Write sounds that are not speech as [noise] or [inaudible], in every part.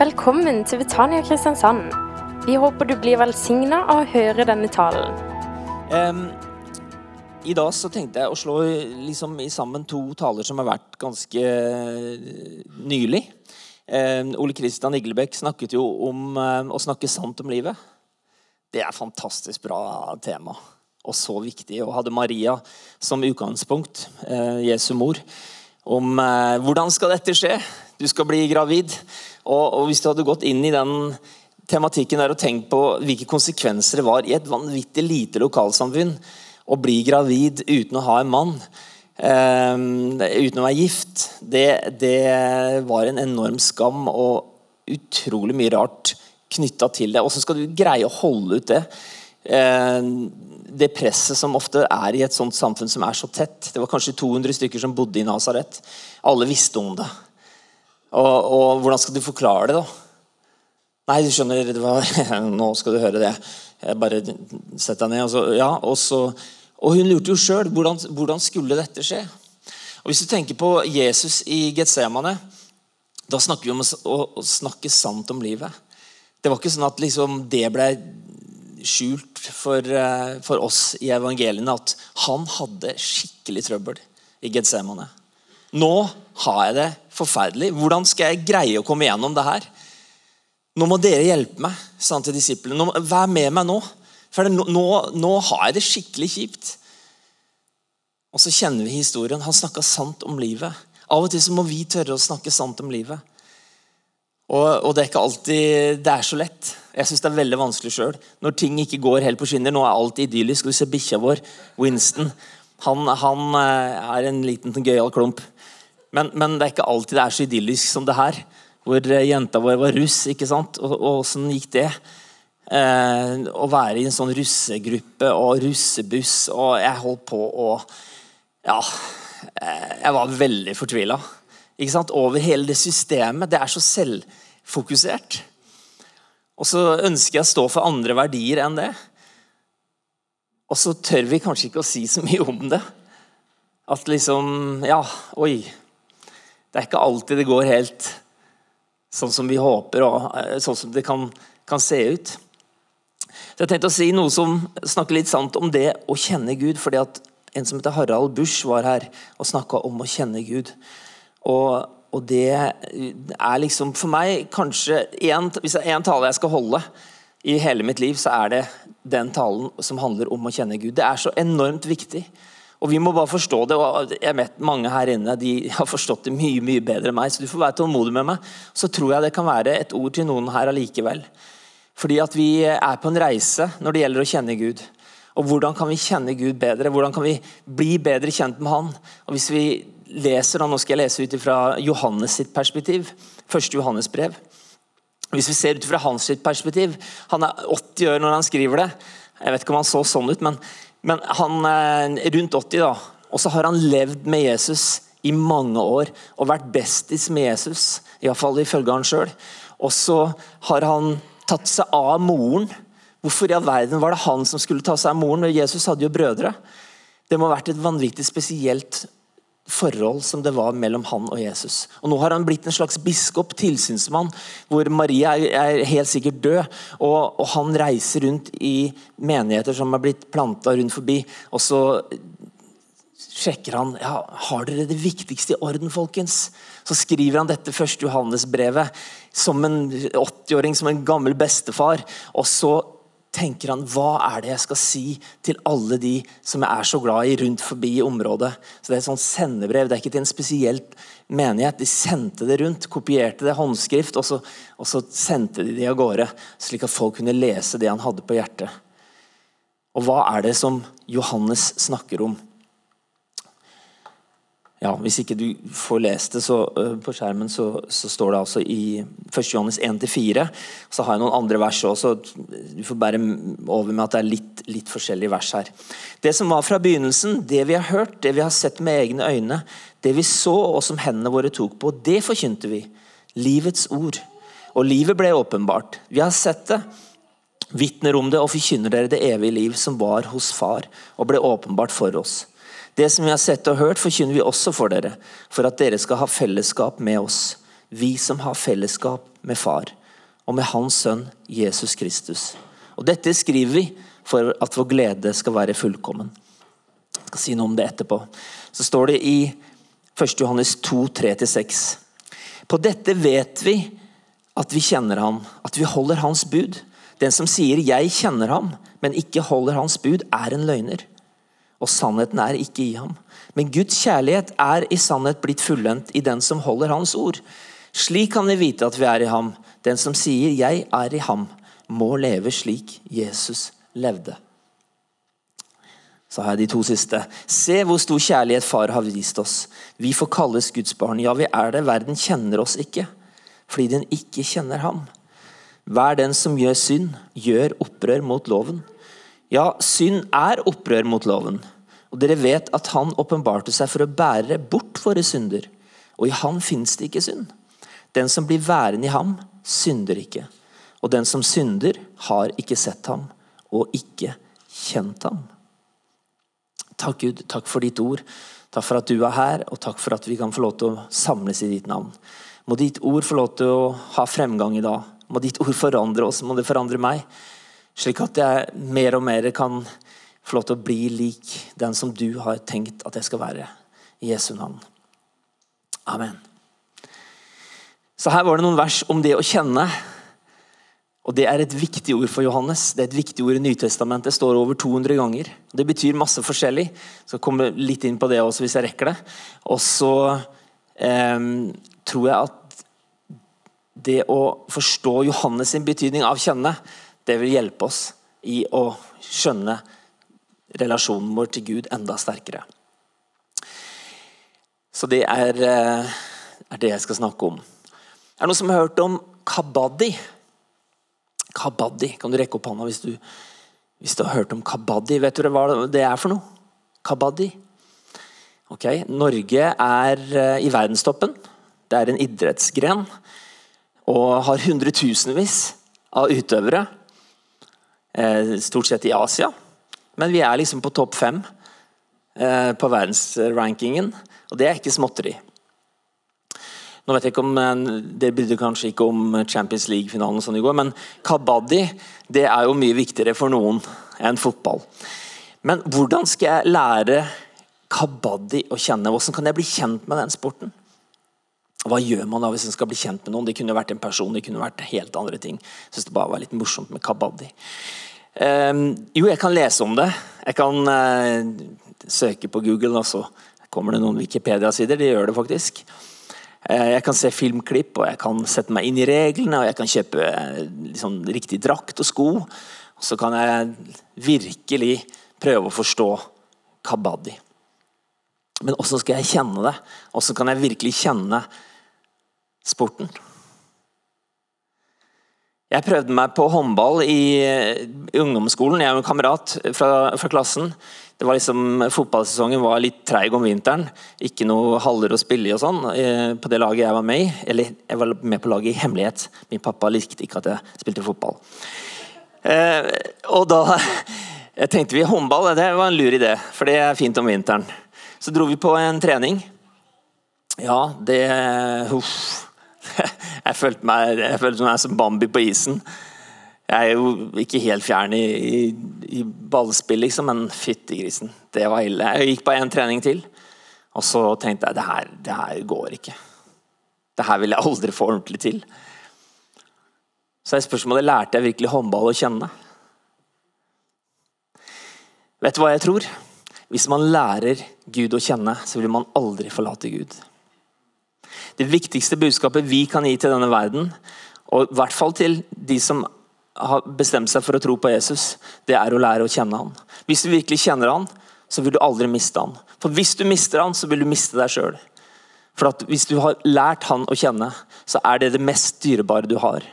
Velkommen til Betania Kristiansand. Vi håper du blir velsigna av å høre denne talen. Um, I dag så tenkte jeg å slå liksom sammen to taler som har vært ganske eh, nylig. Um, Ole Kristian Iglebekk snakket jo om um, å snakke sant om livet. Det er fantastisk bra tema, og så viktig. Og hadde Maria som utgangspunkt, eh, Jesu mor, om eh, hvordan skal dette skje? Du skal bli gravid. Og, og hvis du hadde gått inn i den tematikken der og tenkt på hvilke konsekvenser det var i et vanvittig lite lokalsamfunn å bli gravid uten å ha en mann, eh, uten å være gift, det, det var en enorm skam og utrolig mye rart knytta til det. Så skal du greie å holde ut det. Eh, det presset som ofte er i et sånt samfunn som er så tett. Det var kanskje 200 stykker som bodde i Nasaret. Alle visste om det. Og, og hvordan skal du forklare det, da? Nei, du skjønner, var, [laughs] nå skal du høre det. Jeg bare Sett deg ned. Og, så, ja, og, så, og hun lurte jo sjøl. Hvordan, hvordan skulle dette skje? Og Hvis du tenker på Jesus i Getsemane, da snakker vi om å, å snakke sant om livet. Det var ikke sånn at liksom, det ble skjult for, eh, for oss i evangeliene at han hadde skikkelig trøbbel i Getsemane. Nå har jeg det forferdelig. Hvordan skal jeg greie å komme gjennom det her? Nå må dere hjelpe meg, sa han til disiplene. Nå, vær med meg nå. For det, nå, nå, har jeg det skikkelig kjipt. Og så kjenner vi historien. Han snakka sant om livet. Av og til så må vi tørre å snakke sant om livet. Og, og det er ikke alltid det er så lett. Jeg syns det er veldig vanskelig sjøl. Når ting ikke går helt på skinner. Nå er alt idyllisk. Du ser bikkja vår, Winston. Han, han, eh, er en liten gøyal klump. Men, men, det er ikke alltid det er så idyllisk som det her. Hvor eh, jenta vår var russ. ikke sant? Og åssen gikk det? Eh, å være i en sånn russegruppe og russebuss, og jeg holdt på å Ja, eh, jeg var veldig fortvila. Over hele det systemet. Det er så selvfokusert. Og så ønsker jeg å stå for andre verdier enn det. Og så tør vi kanskje ikke å si så mye om det. At liksom Ja, oi. Det er ikke alltid det går helt sånn som vi håper, og eh, sånn som det kan, kan se ut. Så jeg tenkte å si noe som snakker litt sant om det å kjenne Gud. fordi at En som heter Harald Busch var her og snakka om å kjenne Gud. Og, og, det er liksom for meg kanskje en, Hvis det er én tale jeg skal holde i hele mitt liv, så er det den talen som handler om å kjenne Gud. Det er så enormt viktig. Og Vi må bare forstå det. og jeg vet Mange her inne de har forstått det mye mye bedre enn meg, så du får være tålmodig med meg. Så tror jeg det kan være et ord til noen her allikevel. Fordi at vi er på en reise når det gjelder å kjenne Gud. Og Hvordan kan vi kjenne Gud bedre? Hvordan kan vi bli bedre kjent med Han? Og Hvis vi leser, og Nå skal jeg lese ut fra Johannes sitt perspektiv. Første Johannes brev. Hvis vi ser ut fra hans sitt perspektiv Han er 80 år når han skriver det. Jeg vet ikke om han så sånn ut, men men han er eh, rundt 80, da. Og så har han levd med Jesus i mange år og vært bestis med Jesus. Iallfall ifølge han sjøl. Og så har han tatt seg av moren. Hvorfor i all verden var det han som skulle ta seg av moren? Jesus hadde jo brødre. Det må ha vært et vanvittig spesielt forhold som det var mellom han og Jesus. Og Nå har han blitt en slags biskop, tilsynsmann, hvor Maria er, helt sikkert død. Og, og, han reiser rundt i menigheter som er blitt planta rundt forbi. Og så sjekker han ja, har dere det viktigste i orden, folkens. Så skriver han dette første Johannes-brevet som en 80-åring, som en gammel bestefar. Og så tenker han hva er det jeg skal si til alle de som jeg er så glad i rundt forbi området. Så Det er et sånt sendebrev. Det er ikke til en spesiell menighet. De sendte det rundt, kopierte det håndskrift, og så, og så sendte de det av gårde. Slik at folk kunne lese det han hadde på hjertet. Og hva er det som Johannes snakker om? Ja, Hvis ikke du får lest det så, uh, på skjermen, så, så, står det altså i 1. Johannes 1-4. Så har jeg noen andre vers også. Du får bære over med at det er litt, litt forskjellige vers her. Det som var fra begynnelsen, det vi har hørt, det vi har sett med egne øyne, det vi så og som hendene våre tok på, det forkynte vi. Livets ord. Og livet ble åpenbart. Vi har sett det vitner om det og forkynner dere det evige liv som var hos Far og ble åpenbart for oss. Det som vi har sett og hørt, forkynner vi også for dere, for at dere skal ha fellesskap med oss. Vi som har fellesskap med Far og med Hans Sønn Jesus Kristus. Og Dette skriver vi for at vår glede skal være fullkommen. Jeg skal si noe om det etterpå. Så står det i 1. Johannes 2, 3-6. På dette vet vi at vi kjenner ham, at vi holder hans bud. Den som sier 'jeg kjenner ham', men ikke holder hans bud, er en løgner. Og sannheten er ikke i ham. Men Guds kjærlighet er i sannhet blitt fullendt i den som holder hans ord. Slik kan vi vite at vi er i ham. Den som sier 'jeg er i ham', må leve slik Jesus levde. Så har jeg de to siste. Se hvor stor kjærlighet Far har vist oss. Vi får kalles Guds barn. Ja, vi er det. Verden kjenner oss ikke, fordi den ikke kjenner ham. Hver den som gjør synd, gjør opprør mot loven. Ja, synd er opprør mot loven. Og dere vet at han åpenbarte seg for å bære bort våre synder. Og i ham fins det ikke synd. Den som blir værende i ham, synder ikke. Og den som synder, har ikke sett ham og ikke kjent ham. Takk, Gud. Takk for ditt ord. Takk for at du er her, og takk for at vi kan få lov til å samles i ditt navn. Må ditt ord få lov til å ha fremgang i dag. Må ditt ord forandre oss, må det forandre meg. Slik at jeg mer og mer kan få lov til å bli lik den som du har tenkt at jeg skal være. I Jesu navn. Amen. Så her var det noen vers om det å kjenne. Og Det er et viktig ord for Johannes. Det er et viktig ord i Nytestamentet. Det står over 200 ganger. Det betyr masse forskjellig. Så jeg kommer litt inn på det også hvis jeg rekker det. Og så eh, tror jeg at det å forstå Johannes sin betydning av kjenne, det vil hjelpe oss i å skjønne relasjonen vår til Gud enda sterkere. Så det er, eh, er det jeg skal snakke om. Er det noen som har hørt om kabaddi? Kabaddi. Kan du rekke opp hånda hvis du, hvis du har hørt om kabaddi? Vet du hva det er for noe? Kabaddi? Ok, Norge er eh, i verdenstoppen. Det er en idrettsgren og har hundretusenvis av utøvere. Eh, stort sett i Asia. Men vi er liksom på topp fem eh, på verdensrankingen, og det er ikke småtteri. Nå vet jeg ikke om, Det brydde kanskje ikke om Champions League-finalen sånn i går, men kabaddi det er jo mye viktigere for noen enn fotball. Men hvordan skal jeg lære kabaddi å kjenne? Hvordan kan jeg bli kjent med den sporten? Hva gjør man da hvis en skal bli kjent med noen? Det kunne vært en person, det kunne vært helt andre ting. Jeg synes det bare var litt morsomt med kabaddi. Um, jo, jeg kan lese om det. Jeg kan uh, søke på Google, og så kommer det noen Wikipedia-sider. De gjør det faktisk. Uh, jeg kan se filmklipp, og jeg kan sette meg inn i reglene, og jeg kan kjøpe liksom, riktig drakt og sko. Så kan jeg virkelig prøve å forstå kabaddi. Men åssen skal jeg kjenne det? Åssen kan jeg virkelig kjenne sporten. Jeg prøvde meg på håndball i, i ungdomsskolen. Jeg og en kamerat fra, fra klassen. Det var liksom, Fotballsesongen var litt treig om vinteren. Ikke noe haller å spille i og sånn. Eh, på det laget jeg var med i. Eller jeg var med på laget i hemmelighet. Min pappa likte ikke at jeg spilte fotball. Eh, og da [laughs] tenkte vi håndball det var en lur idé, for det er fint om vinteren. Så dro vi på en trening. Ja, det Huff [laughs] jeg følte meg, jeg følte meg som Bambi på isen. Jeg er jo ikke helt fjern i, i, i ballspill, liksom, men fytti grisen. Det var ille. Jeg gikk på én trening til, og så tenkte jeg det her, det her går ikke. Det her vil jeg aldri få ordentlig til. Så er spørsmålet lærte jeg virkelig håndball å kjenne. Vet du hva jeg tror? Hvis man lærer Gud å kjenne, så vil man aldri forlate Gud. Det viktigste budskapet vi kan gi til denne verden, og i hvert fall til de som har bestemt seg for å tro på Jesus, det er å lære å kjenne han. Hvis du virkelig kjenner han, så vil du aldri miste han. For hvis du mister han, så vil du miste deg sjøl. For hvis du har lært han å kjenne, så er det det mest dyrebare du har.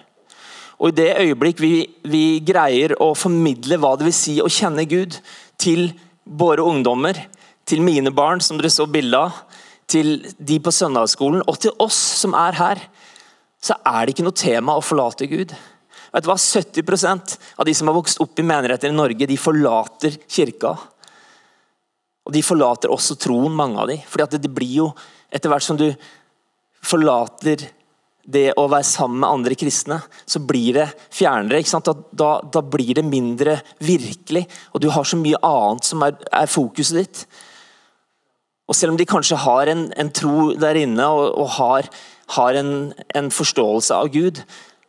Og I det øyeblikk vi, vi greier å formidle hva det vil si å kjenne Gud til våre ungdommer, til mine barn, som dere så bilde av, til de på søndagsskolen og til oss som er her, så er det ikke noe tema å forlate Gud. Vet du hva? 70% av de som har vokst opp i menigheter i Norge, de forlater kirka. Og De forlater også troen, mange av de. Fordi det blir jo, Etter hvert som du forlater det å være sammen med andre kristne, så blir det fjernere. Da, da, da, blir det mindre virkelig, og du har så mye annet som er, er fokuset ditt. Og Selv om de kanskje har en, en tro der inne og, og har, har en, en, forståelse av Gud,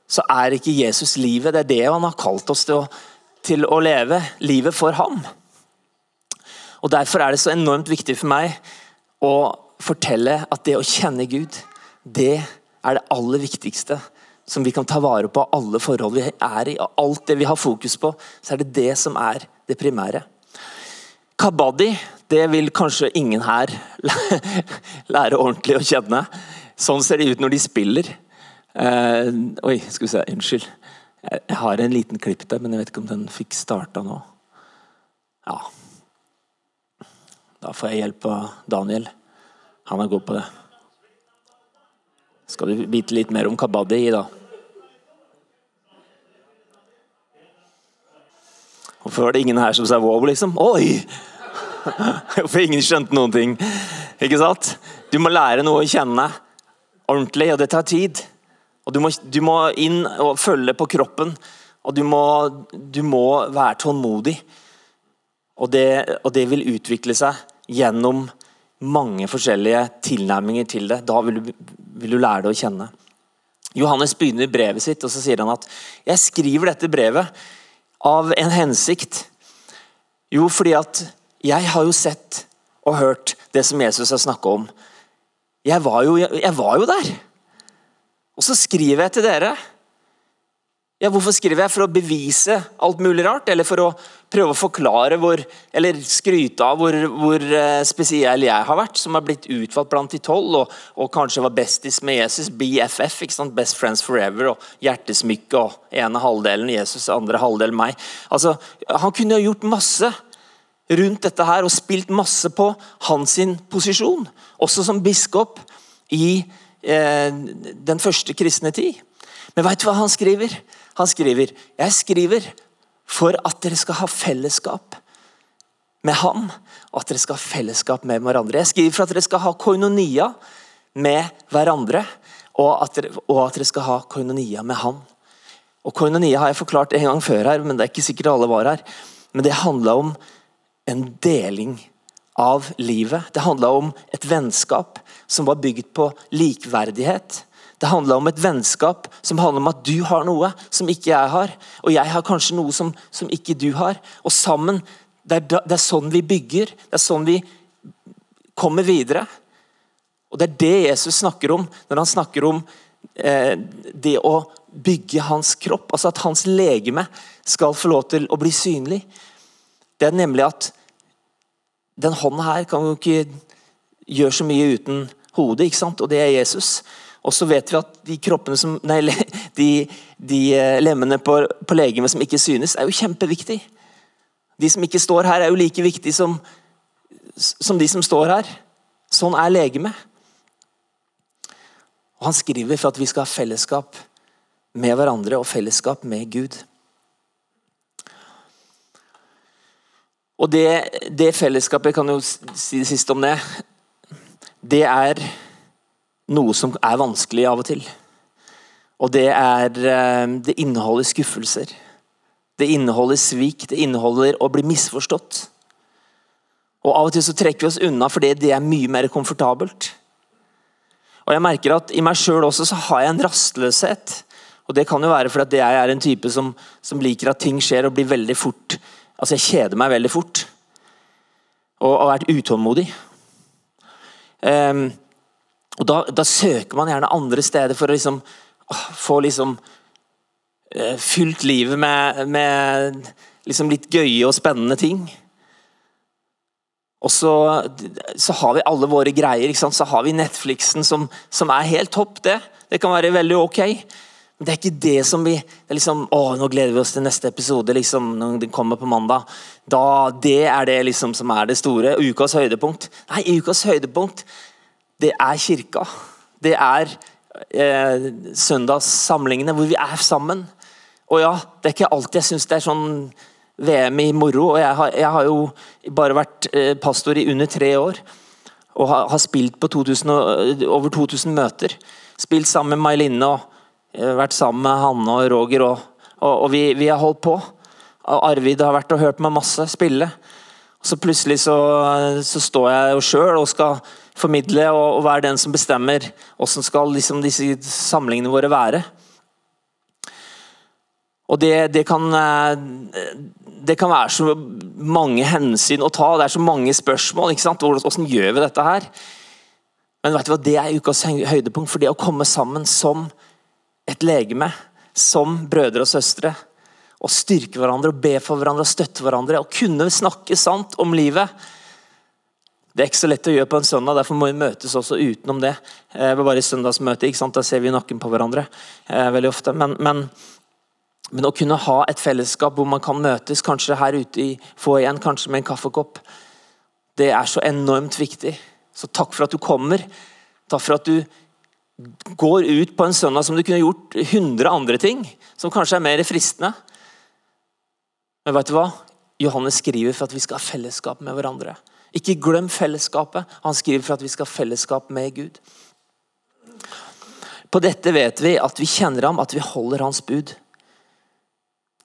så er ikke Jesus livet. Det er det han har kalt oss til å, til å leve. Livet for ham. Og Derfor er det så enormt viktig for meg å fortelle at det å kjenne Gud, det er det aller viktigste som vi kan ta vare på alle forhold vi er i. Alt det vi har fokus på, så er det det som er det primære. Kabaddi det vil kanskje ingen her [laughs] lære ordentlig å kjenne. Sånn ser det ut når de spiller. Uh, oi, skal vi se, unnskyld. Jeg har en liten klipp der, men jeg vet ikke om den fikk starta nå. Ja. Da får jeg hjelp av Daniel. Han er god på det. Skal du vite litt mer om kabaddi i, da? Hvorfor var det ingen her som sa wow, liksom? Oi! [laughs] For ingen skjønte noen ting. Ikke sant? Du må lære noe å kjenne ordentlig, og det tar tid. Og du må, du må inn og følge på kroppen, og du må, du må være tålmodig. Og det, og det, vil utvikle seg gjennom mange forskjellige tilnærminger til det. Da vil du, vil du lære det å kjenne. Johannes begynner brevet sitt, og så sier han at jeg skriver dette brevet av en hensikt. Jo, fordi at jeg har jo sett og hørt det som Jesus har snakka om. Jeg var, jo, jeg var, jo, der. Og så skriver jeg til dere. Ja, Hvorfor skriver jeg? For å bevise alt mulig rart? Eller for å prøve å forklare hvor, eller skryte av hvor, hvor eh, spesiell jeg har vært, som har blitt utvalgt blant de tolv, og, og, kanskje var bestis med Jesus, BFF, ikke sant? Best Friends Forever, og hjertesmykke, og ene halvdelen Jesus, andre halvdelen meg. Altså, Han kunne jo gjort masse rundt dette her og spilt masse på hans posisjon, også som biskop i eh, den første kristne tid. Men veit du hva han skriver? Han skriver jeg skriver for at dere skal ha fellesskap med ham, og at dere skal ha fellesskap med hverandre. Jeg skriver for at dere skal ha koinonia med hverandre, og at dere, og at dere skal ha koinonia med han. Og Koinonia har jeg forklart en gang før her, men det er ikke sikkert alle var her. Men det handla om en deling av livet. Det handla om et vennskap som var bygd på likverdighet. Det handla om et vennskap som handler om at du har noe som ikke jeg har. Og jeg har kanskje noe som, som ikke du har. Og sammen det er, det er, sånn vi bygger. Det er sånn vi kommer videre. Og Det er det Jesus snakker om når han snakker om eh, det å bygge hans kropp. Altså at hans legeme skal få lov til å bli synlig. Det er nemlig at den hånda her kan jo ikke gjøre så mye uten hodet, ikke sant? og det er Jesus. Og så vet vi at de som, nei, de, de eh, lemmene på, på legemet som ikke synes, er jo kjempeviktig. De som ikke står her, er jo like viktige som, som de som står her. Sånn er legemet. Og Han skriver for at vi skal ha fellesskap med hverandre og fellesskap med Gud. Og det, det fellesskapet, kan jo si det siste om det, det er noe som er vanskelig av og til. Og det er eh, Det inneholder skuffelser. Det inneholder svik, det inneholder å bli misforstått. Og Av og til så trekker vi oss unna fordi det er mye mer komfortabelt. Og jeg merker at I meg sjøl også så har jeg en rastløshet. Og Det kan jo være fordi jeg er en type som, som liker at ting skjer og blir veldig fort Altså, jeg kjeder meg veldig fort. Og har vært utålmodig. Um, og da, da, søker man gjerne andre steder for å liksom få liksom uh, fylt livet med, med liksom litt gøye og spennende ting. Og så, så, har vi alle våre greier. Så har vi Netflixen, som, som er helt topp. Det Det kan være veldig ok. Men det er ikke det som vi det liksom, å, nå gleder vi oss til neste episode liksom, når den kommer på mandag. Da, Det er det liksom som er det store. Ukas høydepunkt. Nei, ukas høydepunkt, det er kirka. Det er eh, søndagssamlingene hvor vi er sammen. Og ja, det er ikke alltid jeg syns det er sånn VM i moro. og jeg har, jeg har jo bare vært eh, pastor i under tre år. og har, har spilt på 2000, over 2000 møter. Spilt sammen med May-Linne og eh, vært sammen med Hanne og Roger. Og, og, og vi, vi, har holdt på. Arvid har vært og hørt meg masse spille. Og så plutselig så, så står jeg jo sjøl og skal formidle og, og, være den som bestemmer hvordan skal liksom disse samlingene våre være. Og det, det, kan, eh, det, kan, være så mange hensyn å ta, det er så mange spørsmål. ikke sant? Hvordan gjør vi dette her? Men vet du hva, det er ukas høydepunkt. For det å komme sammen som et legeme, som brødre og søstre, og styrke hverandre, og be for hverandre og støtte hverandre, og kunne snakke sant om livet det er ikke så lett å gjøre på en søndag, derfor må vi møtes også utenom det. Eh, bare i søndagsmøte, ikke sant? Da ser vi nakken på hverandre eh, veldig ofte. Men, men, men, å kunne ha et fellesskap hvor man kan møtes, kanskje her ute i få igjen, kanskje med en kaffekopp, det er så enormt viktig. Så takk for at du kommer. Takk for at du går ut på en søndag som du kunne gjort 100 andre ting, som kanskje er mer fristende. Men vet du hva? Johannes skriver for at vi skal ha fellesskap med hverandre. Ikke glem fellesskapet. Han skriver for at vi skal ha fellesskap med Gud. På dette vet vi at vi kjenner ham, at vi holder hans bud.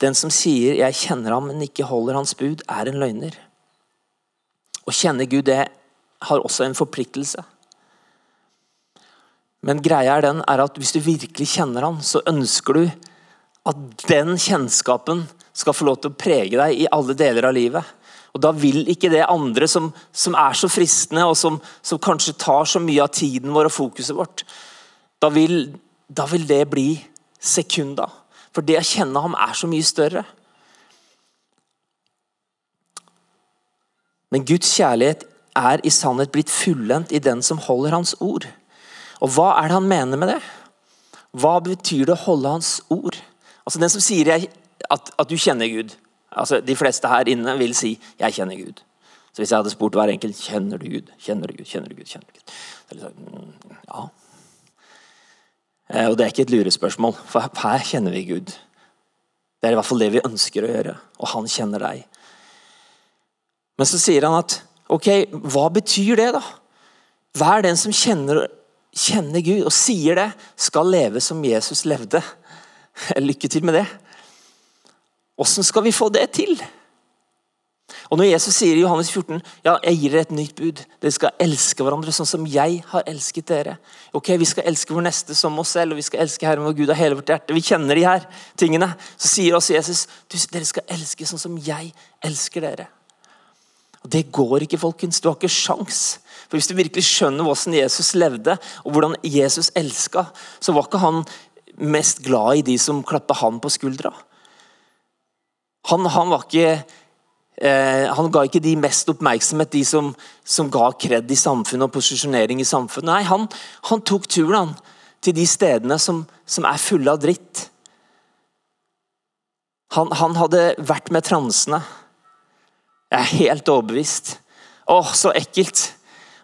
Den som sier 'jeg kjenner ham, men ikke holder hans bud', er en løgner. Å kjenne Gud det har også en forpliktelse. Men greia er den er at hvis du virkelig kjenner ham, så ønsker du at den kjennskapen skal få lov til å prege deg i alle deler av livet. Og Da vil ikke det andre som, som er så fristende, og som, som, kanskje tar så mye av tiden vår og fokuset vårt, da vil, da vil det bli sekunda. For det å kjenne ham er så mye større. Men Guds kjærlighet er i sannhet blitt fullendt i den som holder hans ord. Og hva er det han mener med det? Hva betyr det å holde hans ord? Altså Den som sier at, at du kjenner Gud, Altså, de fleste her inne vil si 'jeg kjenner Gud'. Så Hvis jeg hadde spurt hver enkelt 'kjenner du Gud', kjenner du Gud, kjenner du Gud, kjenner du Gud? Liksom, ja. Eh, og det er ikke et lurespørsmål, for her kjenner vi Gud. Det er i hvert fall det vi ønsker å gjøre, og han kjenner deg. Men så sier han at ok, hva betyr det, da? Hver den som kjenner, kjenner Gud og sier det, skal leve som Jesus levde. [laughs] Lykke til med det. Åssen skal vi få det til? Og Når Jesus sier i Johannes 14 ja, jeg gir dere et nytt bud, dere skal elske hverandre sånn som jeg har elsket dere. Ok, Vi skal elske vår neste som oss selv, og vi skal elske Herren vår Gud av hele vårt hjerte. Vi kjenner de her tingene. Så sier også Jesus dere skal elske sånn som jeg elsker dere. Og Det går ikke, folkens. Du har ikke sjans. For Hvis du virkelig skjønner hvordan Jesus levde, og hvordan Jesus elska, så var ikke han mest glad i de som klappa han på skuldra. Han, han, ikke eh, han ga ikke de mest oppmerksomhet, de som, som ga kred i samfunnet og posisjonering i samfunnet. Nei, han, han tok turen til de stedene som, som, er fulle av dritt. Han, hadde vært med transene. Jeg er helt overbevist. Åh, så ekkelt.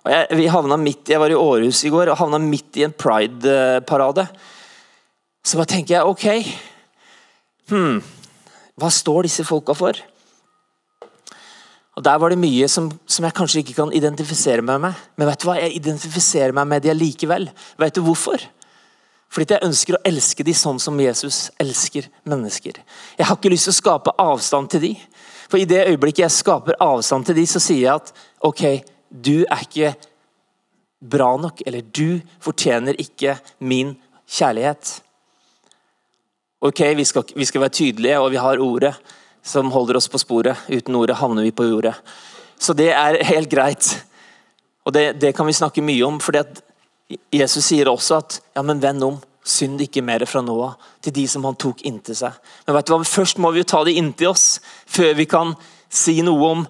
Jeg, midt, jeg var i Århus i går og havna midt i en pride-parade. Så bare tenker jeg ok hmm, hva står disse folka for? Og Der var det mye som, som, jeg kanskje ikke kan identifisere meg med. Men vet du hva? jeg identifiserer meg med de likevel. Vet du hvorfor? Fordi jeg ønsker å elske de sånn som Jesus elsker mennesker. Jeg har ikke lyst til å skape avstand til de. For i det øyeblikket jeg skaper avstand til de, så sier jeg at ok, du er ikke bra nok, eller du fortjener ikke min kjærlighet. Ok, vi skal, vi skal, være tydelige, og vi har ordet som holder oss på sporet. Uten ordet havner vi på jordet. Så det er helt greit. Og det, det kan vi snakke mye om, for Jesus sier også at ja, men venn om. Synd ikke mer fra nå av, til de som han tok inntil seg. Men vet du hva, Først må vi jo ta det inntil oss, før vi kan si noe om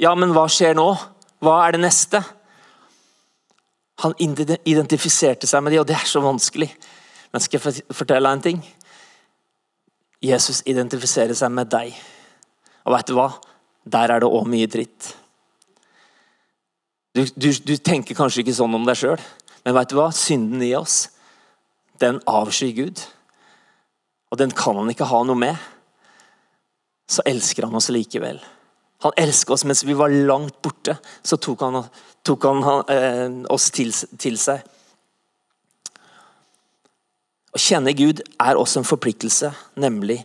ja, men hva skjer nå? Hva er det neste? Han identifiserte seg med de, og det er så vanskelig. Men skal jeg fortelle deg en ting? Jesus identifiserer seg med deg. Og vet du hva? Der er det òg mye dritt. Du, du, du, tenker kanskje ikke sånn om deg sjøl, men vet du hva? Synden i oss, den avskyr Gud. Og den kan han ikke ha noe med. Så elsker han oss likevel. Han elsker oss mens vi var langt borte. Så tok han, tok han eh, oss til, til seg. Å kjenne Gud er også en forpliktelse, nemlig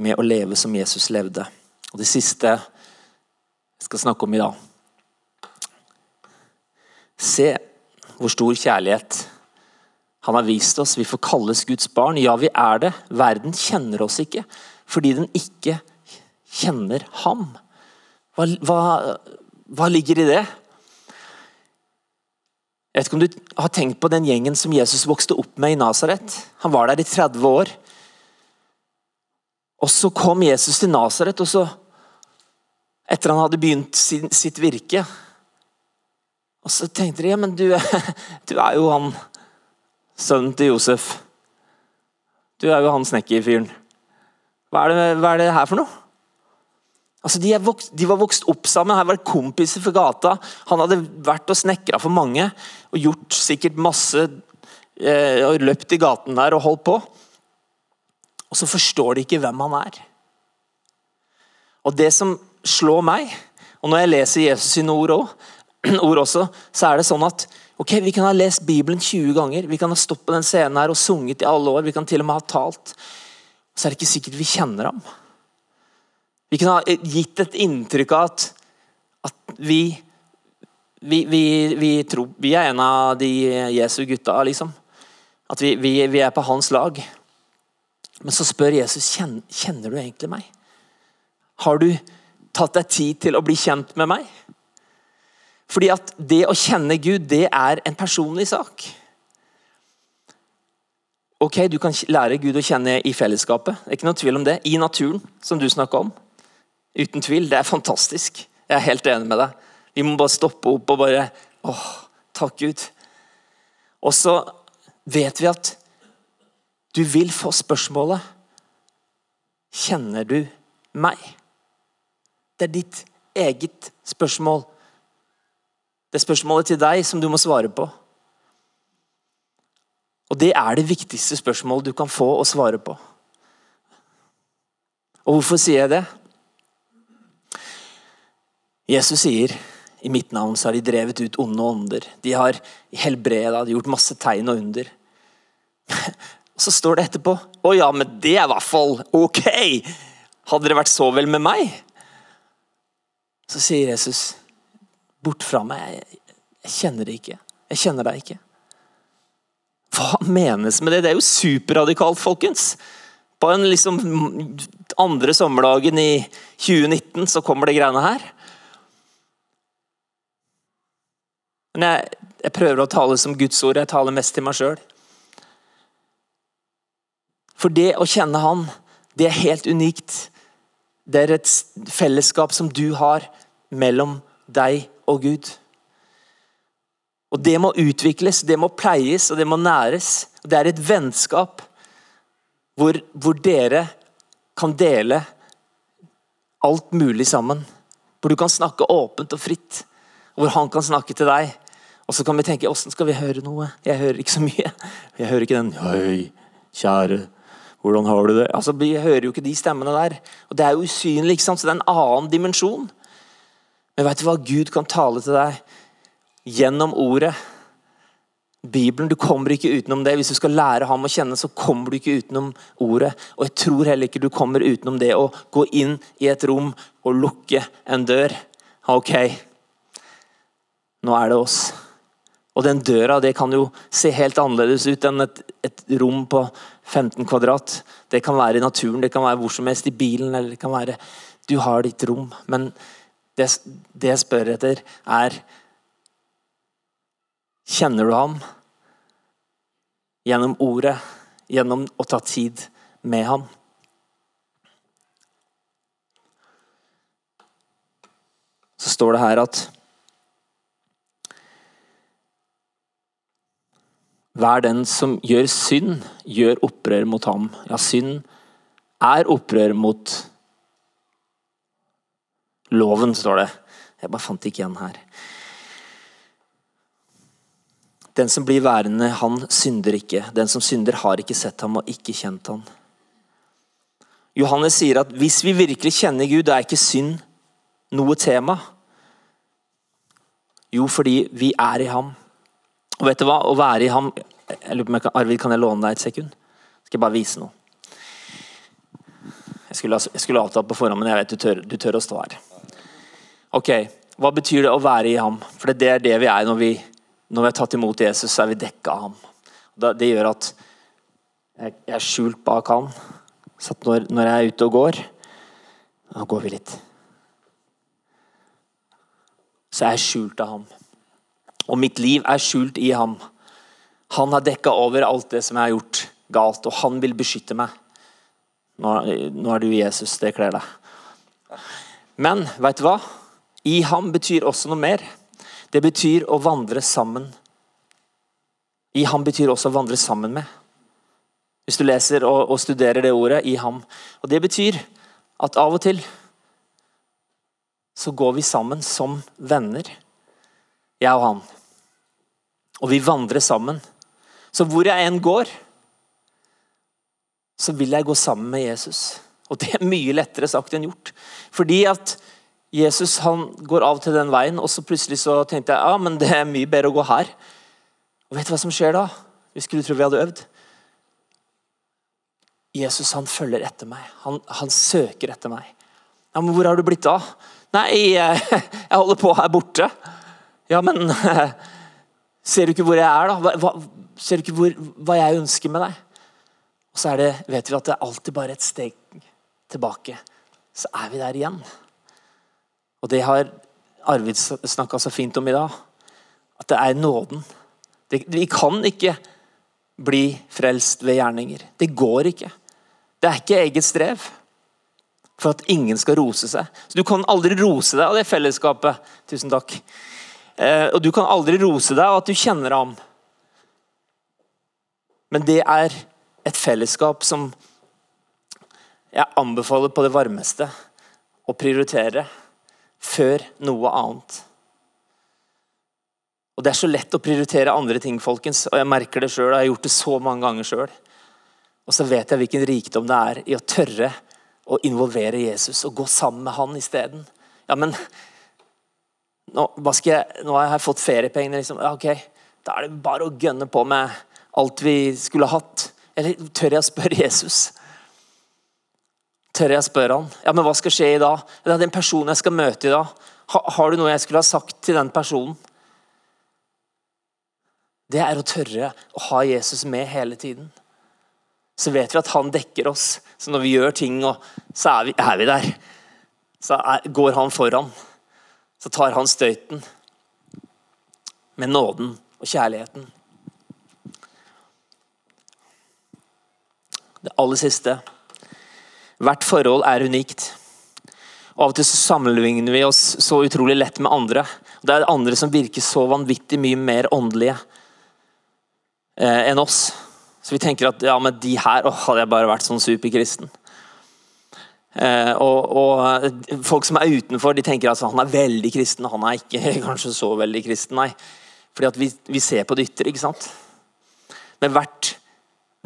med å leve som Jesus levde. Og Det siste jeg skal snakke om i dag. Se hvor stor kjærlighet han har vist oss. Vi får kalles Guds barn. Ja, vi er det. Verden kjenner oss ikke fordi den ikke kjenner ham. Hva, hva, hva ligger i det? Vet ikke om du har tenkt på den gjengen som Jesus vokste opp med i Nasaret. Han var der i 30 år. Og så kom Jesus til Nasaret, og så Etter han hadde begynt sin, sitt virke. Og så tenkte de ja, men du, [laughs] du er jo han sønnen til Josef. Du er jo han snekkerfyren. Hva, hva er det her for noe? Altså, de, vokst, de, var vokst opp sammen, her var det kompiser for gata. Han hadde vært og snekra for mange og gjort sikkert masse eh, og Løpt i gaten der og holdt på. Og så forstår de ikke hvem han er. Og det som slår meg, og når jeg leser Jesus sine ord, også, [clears throat] ord også, så er det sånn at ok, vi kan ha lest Bibelen 20 ganger, vi kan ha stått på den scenen her og sunget i alle år, vi kan til og med ha talt. Så er det ikke sikkert vi kjenner ham. Vi kan ha gitt et inntrykk av at, at vi, vi, vi, vi, tror vi er en av de Jesu gutta, liksom. At vi, vi, er på hans lag. Men så spør Jesus kjenner, du egentlig meg. Har du tatt deg tid til å bli kjent med meg? Fordi at det å kjenne Gud, det er en personlig sak. Ok, Du kan lære Gud å kjenne i fellesskapet, det er ikke noe tvil om det. I naturen, som du snakka om. Uten tvil. Det er fantastisk. Jeg er helt enig med deg. Vi må bare stoppe opp og bare åh, takk Gud. Og så vet vi at du vil få spørsmålet Kjenner du meg? Det er ditt eget spørsmål. Det er spørsmålet til deg som du må svare på. Og det er det viktigste spørsmålet du kan få å svare på. Og hvorfor sier jeg det? Jesus sier i mitt navn så har de drevet ut onde ånder. De har helbreda, de har gjort masse tegn og under. [laughs] Så står det etterpå Å ja, men det er i hvert fall ok! Hadde det vært så vel med meg? Så sier Jesus, bort fra meg, jeg, kjenner det ikke. Jeg kjenner deg ikke. Hva menes med det? Det er jo superradikalt, folkens. På en liksom andre sommerdagen i 2019 så kommer det greiene her. Men jeg, jeg prøver å tale som Guds ord. Jeg taler mest til meg sjøl. For det å kjenne Han, det er helt unikt. Det er et fellesskap som du har mellom deg og Gud. Og Det må utvikles, det må pleies og det må næres. Det er et vennskap hvor, hvor dere kan dele alt mulig sammen. Hvor du kan snakke åpent og fritt. Hvor han kan snakke til deg. Og så kan vi tenke åssen skal vi høre noe? Jeg hører ikke så mye. [laughs] Jeg hører ikke den Hei, kjære, hvordan har du det? Altså, Vi hører jo ikke de stemmene der. Og Det er jo usynlig, ikke sant? så det er en annen dimensjon. Men vet du hva? Gud kan tale til deg gjennom ordet. Bibelen, Du kommer ikke utenom det. Hvis du skal lære ham å kjenne, så kommer du ikke utenom ordet. Og jeg tror heller ikke du kommer utenom det å gå inn i et rom og lukke en dør. Ok, nå er det oss. Og den døra det kan jo se helt annerledes ut enn et, et, rom på 15 kvadrat. Det kan være i naturen, det kan være hvor som helst i bilen, eller det kan være Du har ditt rom. Men det, det jeg spør etter, er Kjenner du ham? Gjennom ordet, gjennom å ta tid med ham. Så står det her at Hver den som gjør synd, gjør opprør mot ham. Ja, synd er opprør mot loven, står det. Jeg bare fant det ikke igjen her. Den som blir værende, han synder ikke. Den som synder, har ikke sett ham og ikke kjent ham. Johannes sier at hvis vi virkelig kjenner Gud, da er ikke synd noe tema. Jo, fordi vi er i ham. Og vet du hva? Å være i ham jeg lurer på om Arvid, kan jeg låne deg et sekund? Skal jeg bare vise noe? Jeg skulle, jeg skulle avtalt på forhånd, men jeg vet du tør, du tør å stå her. Ok, Hva betyr det å være i ham? For det er det vi er når vi, når vi har tatt imot Jesus, så er vi dekka av ham. Det gjør at jeg, er skjult bak han. Så når, når jeg er ute og går Nå går vi litt. Så jeg er skjult av ham. Og mitt liv er skjult i ham. Han har dekka over alt det som jeg har gjort galt, og han vil beskytte meg. Nå, nå er du Jesus, det kler deg. Men veit du hva? I ham betyr også noe mer. Det betyr å vandre sammen. I ham betyr også å vandre sammen med. Hvis du leser og, og studerer det ordet i ham. Og Det betyr at av og til så går vi sammen som venner, jeg og han. Og vi vandrer sammen. Så hvor jeg enn går, så vil jeg gå sammen med Jesus. Og det er mye lettere sagt enn gjort. Fordi at Jesus han går av til den veien, og så plutselig så tenkte jeg ja, men det er mye bedre å gå her. Og vet du hva som skjer da? Vi skulle tro vi hadde øvd. Jesus han følger etter meg. Han, han søker etter meg. Ja, men Hvor har du blitt av? Nei, jeg, [laughs] jeg holder på her borte. Ja, men [laughs] Ser du ikke hvor jeg er, da? Hva, ser du ikke hvor, hva jeg ønsker med deg? Og så det, vet vi at det er alltid bare et steg tilbake. Så er vi der igjen. Og det har Arvid snakka så fint om i dag. At det er nåden. Det, vi kan ikke bli frelst ved gjerninger. Det går ikke. Det er ikke eget strev. For at ingen skal rose seg. Så Du kan aldri rose deg av det fellesskapet. Tusen takk. Eh, og du kan aldri rose deg av at du kjenner ham. Men det er et fellesskap som jeg anbefaler på det varmeste å prioritere før noe annet. Og Det er så lett å prioritere andre ting, folkens. og Jeg merker det selv, jeg har gjort det så mange ganger sjøl. Og så vet jeg hvilken rikdom det er i å tørre å involvere Jesus og gå sammen med han isteden. Ja, men nå, jeg, nå, har jeg fått feriepengene. Liksom. Ja, ok, Da er det bare å gønne på med alt vi skulle hatt. Eller tør jeg å spørre Jesus? Tør jeg å spørre han? Ja, men hva skal skje i dag? Det er den personen jeg skal møte i dag. har du noe jeg skulle ha sagt til den personen? Det er å tørre å ha Jesus med hele tiden. Så vet vi at han dekker oss. Så når vi gjør ting, så er vi, er vi der. Så er, går han foran. Så tar han støyten med nåden og kjærligheten. Det aller siste. Hvert forhold er unikt. Og Av og til så sammenligner vi oss så utrolig lett med andre. Det er andre som virker så vanvittig mye mer åndelige eh, enn oss. Så vi tenker at ja, men de her å, hadde jeg bare vært sånn superkristen. Eh, og, og, Folk som er utenfor, de tenker at han er veldig kristen. Han er ikke [laughs] kanskje så veldig kristen, nei. Fordi at vi, vi ser på det ytre. ikke sant? Men hvert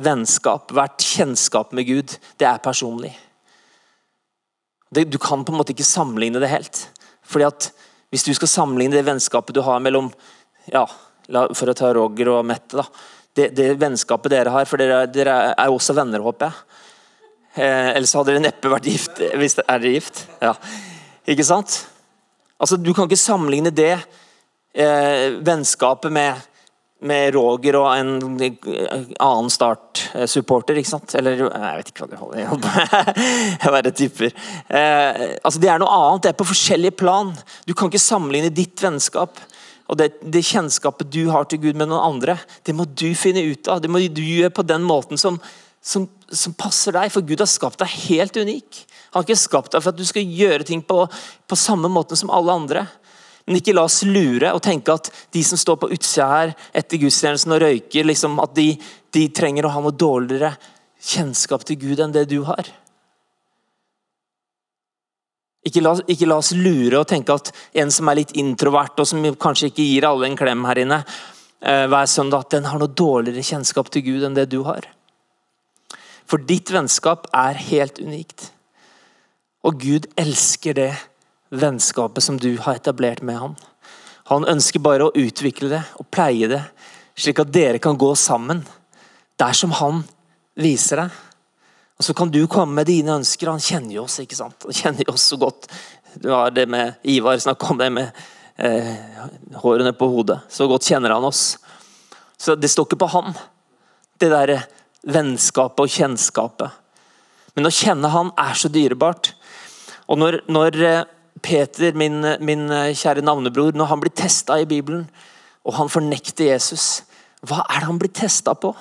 vennskap, hvert kjennskap med Gud, det er personlig. Det, du kan på en måte ikke sammenligne det helt. Fordi at Hvis du skal sammenligne det vennskapet du har mellom ja, For å ta Roger og Mette. da, det, det vennskapet dere har, for dere, dere er også venner, håper jeg. Eh, ellers hadde dere neppe vært gift. Hvis det, er dere gift? Ja. Ikke sant? Altså, Du kan ikke sammenligne det eh, vennskapet med med Roger og en annen Start-supporter. ikke sant? Eller jeg vet ikke hva de holder med. [laughs] jeg bare tipper. Eh, altså Det er noe annet. Det er på forskjellige plan. Du kan ikke sammenligne ditt vennskap og det, det, kjennskapet du har til Gud med noen andre. Det må du finne ut av. Det må du gjøre på den måten som, som, som passer deg. For Gud har skapt deg helt unik. Han har ikke skapt deg for at du skal gjøre ting på, på samme måte som alle andre. Men ikke la oss lure og tenke at de som står på utsida her etter gudstjenesten og røyker, liksom, at de, de trenger å ha noe dårligere kjennskap til Gud enn det du har. Ikke la, ikke la, oss lure og tenke at en som er litt introvert, og som kanskje ikke gir alle en klem her inne eh, hver søndag, at den har noe dårligere kjennskap til Gud enn det du har. For ditt vennskap er helt unikt. Og Gud elsker det vennskapet som du har etablert med ham. Han ønsker bare å utvikle det og pleie det, slik at dere kan gå sammen der som han viser deg. Og Så kan du komme med dine ønsker. Han kjenner jo oss ikke sant? Han kjenner jo oss så godt. Du har det med Ivar snakka om det med eh, hårene på hodet. Så godt kjenner han oss. Så det står ikke på han, det der vennskapet og kjennskapet. Men å kjenne han er så dyrebart. Og når, når eh, Peter, min, min, kjære navnebror, når han blir testa i Bibelen, og han fornekter Jesus, hva er det han blir testa på?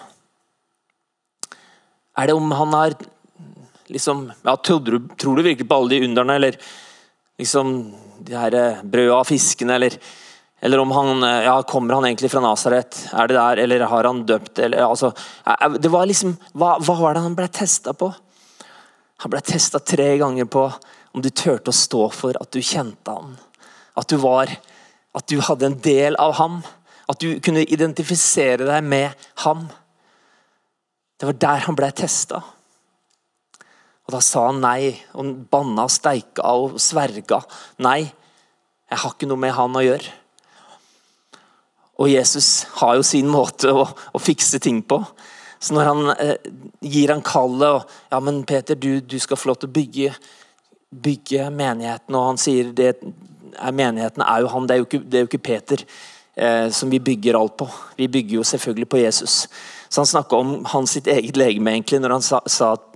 Er det om han har liksom, ja, tror, du, tror du virkelig på alle de underne, eller liksom de her eh, brøda og fiskene, eller, eller om han eh, ja, kommer han egentlig fra Nasaret? Er det der, eller har han døpt? Eller, altså, det var liksom, hva, hva var det han ble testa på? Han ble testa tre ganger på om du turte å stå for at du kjente han. At du var At du hadde en del av ham. At du kunne identifisere deg med ham. Det var der han ble testa. Og Da sa han nei, og banna steika og sverga. Nei, jeg har ikke noe med han å gjøre. Og Jesus har jo sin måte å, å fikse ting på. Så når han eh, gir han kallet og ja, men Peter, du, du, skal få lov til å bygge, bygge menigheten, og han sier det er menigheten er jo han, det er jo ikke, det er jo ikke Peter eh, som vi bygger alt på. Vi bygger jo selvfølgelig på Jesus. Så han snakka om hans sitt eget legeme egentlig, når han sa, sa at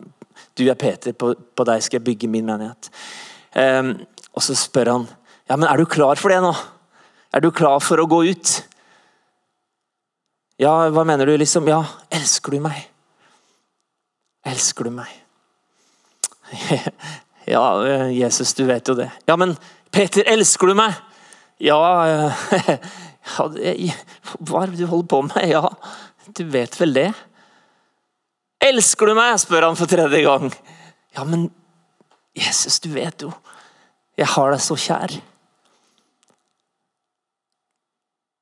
du er Peter, på, på, deg skal jeg bygge min menighet. Eh, og så spør han ja, men er du klar for det nå? Er du klar for å gå ut? Ja, hva mener du? liksom? Ja, elsker du meg? Elsker du meg? [laughs] ja, Jesus, du vet jo det. Ja, men Peter, elsker du meg? Ja, [laughs] ja Hva er det du holder på med? Ja, du vet vel det? Elsker du meg? spør han for tredje gang. Ja, men Jesus, du vet jo. Jeg har deg så kjær.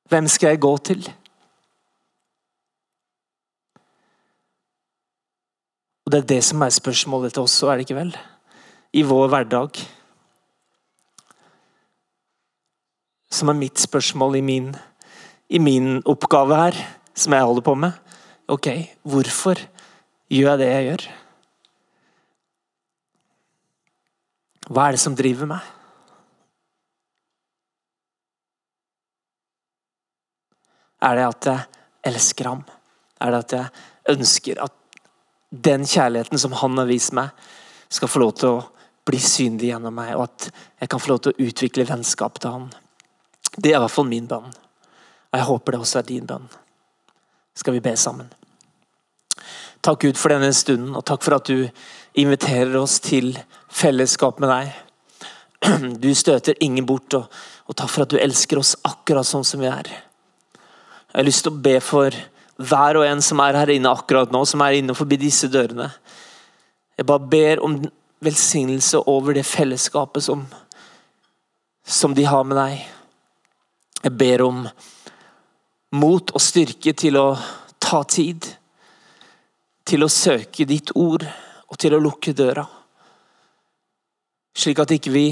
Hvem skal jeg gå til? Og Det er det som er spørsmålet til oss, er det ikke vel? I vår hverdag. Som er mitt spørsmål i min, i min oppgave her som jeg holder på med. Ok, hvorfor gjør jeg det jeg gjør? Hva er det som driver meg? Er det at jeg elsker ham? Er det at jeg ønsker at den kjærligheten som han har vist meg, skal få lov til å bli synlig gjennom meg, og at jeg kan få lov til å utvikle vennskap til han? Det er i hvert fall min bønn. Og jeg håper det også er din bønn skal vi be sammen. Takk Gud for denne stunden, og takk for at du inviterer oss til fellesskap med deg. [clears throat] Du støter ingen bort, og, og takk for at du elsker oss akkurat sånn som vi er. Jeg har lyst til å be for hver og en som er her inne akkurat nå, som er inne forbi disse dørene. Jeg bare ber om velsignelse over det fellesskapet som, som de har med deg. Jeg ber om mot og styrke til å ta tid. Til å søke ditt ord og til å lukke døra. Slik at ikke vi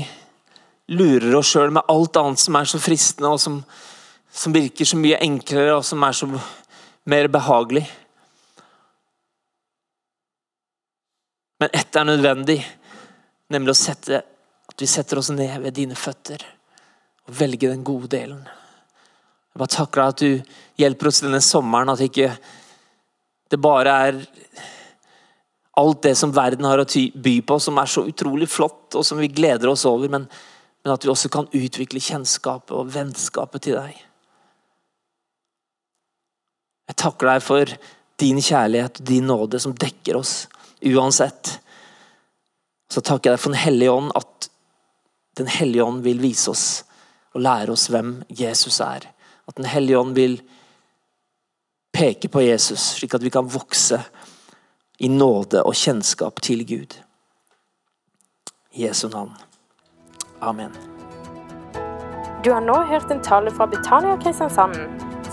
lurer oss sjøl med alt annet som er så fristende, og som, som, virker så mye enklere, og som er så mer behagelig. Men ett er nødvendig, nemlig å sette, at vi setter oss ned ved dine føtter og velger den gode delen. Jeg bare takker deg at du hjelper oss denne sommeren, at ikke det bare er alt det som verden har å by på, som er så utrolig flott, og som vi gleder oss over, men, men at vi også kan utvikle kjennskapet og vennskapet til deg. Jeg takker deg for din kjærlighet og din nåde som dekker oss uansett. Så takker jeg deg for Den hellige ånd, at Den hellige ånd vil vise oss og lære oss hvem Jesus er. At Den hellige ånd vil peke på Jesus, slik at vi kan vokse i nåde og kjennskap til Gud. I Jesu navn. Amen. Du har nå hørt en tale fra Betania Kristiansand.